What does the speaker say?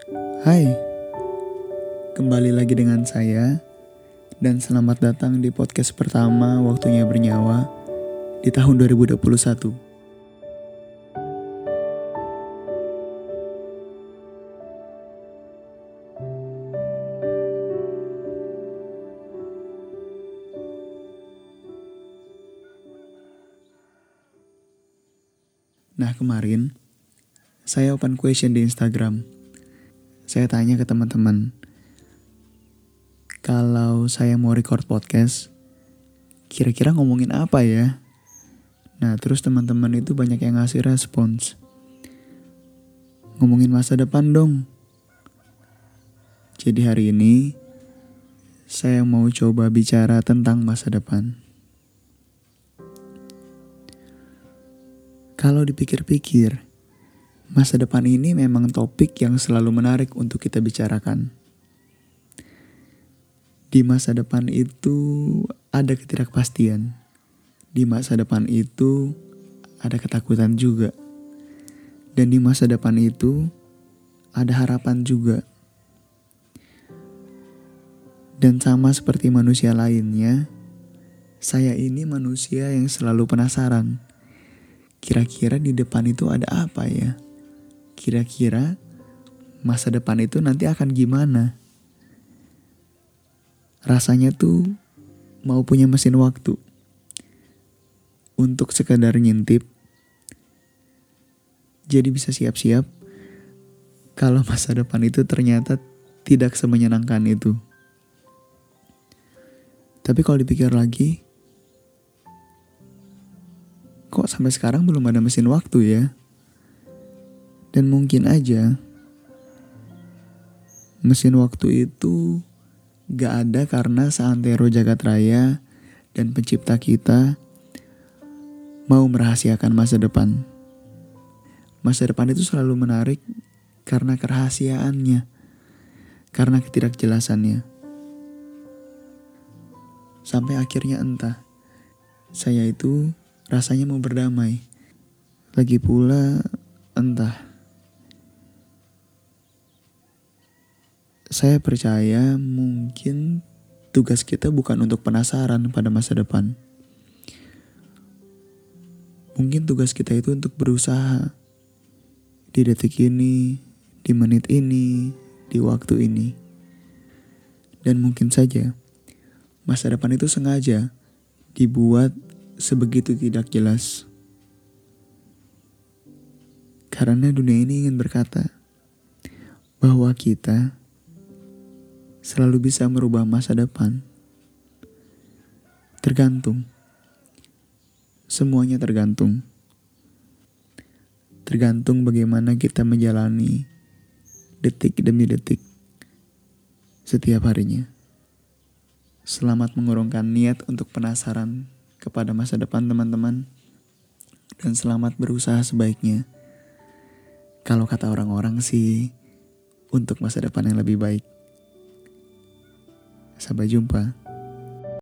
Hai, kembali lagi dengan saya dan selamat datang di podcast pertama Waktunya Bernyawa di tahun 2021. Nah kemarin, saya open question di Instagram. Saya tanya ke teman-teman, kalau saya mau record podcast, kira-kira ngomongin apa ya? Nah, terus teman-teman itu banyak yang ngasih respons. Ngomongin masa depan dong. Jadi hari ini, saya mau coba bicara tentang masa depan. Kalau dipikir-pikir, masa depan ini memang topik yang selalu menarik untuk kita bicarakan. Di masa depan itu ada ketidakpastian. Di masa depan itu ada ketakutan juga. Dan di masa depan itu ada harapan juga. Dan sama seperti manusia lainnya, saya ini manusia yang selalu penasaran kira-kira di depan itu ada apa ya? Kira-kira masa depan itu nanti akan gimana? Rasanya tuh mau punya mesin waktu untuk sekadar ngintip. Jadi bisa siap-siap kalau masa depan itu ternyata tidak semenyenangkan itu. Tapi kalau dipikir lagi, kok sampai sekarang belum ada mesin waktu ya? Dan mungkin aja mesin waktu itu gak ada karena seantero jagat raya dan pencipta kita mau merahasiakan masa depan. Masa depan itu selalu menarik karena kerahasiaannya, karena ketidakjelasannya. Sampai akhirnya entah, saya itu rasanya mau berdamai. Lagi pula, entah. Saya percaya mungkin tugas kita bukan untuk penasaran pada masa depan. Mungkin tugas kita itu untuk berusaha di detik ini, di menit ini, di waktu ini. Dan mungkin saja masa depan itu sengaja dibuat sebegitu tidak jelas. Karena dunia ini ingin berkata bahwa kita selalu bisa merubah masa depan. Tergantung. Semuanya tergantung. Tergantung bagaimana kita menjalani detik demi detik setiap harinya. Selamat mengurungkan niat untuk penasaran kepada masa depan teman-teman dan selamat berusaha sebaiknya. Kalau kata orang-orang sih untuk masa depan yang lebih baik. Sampai jumpa.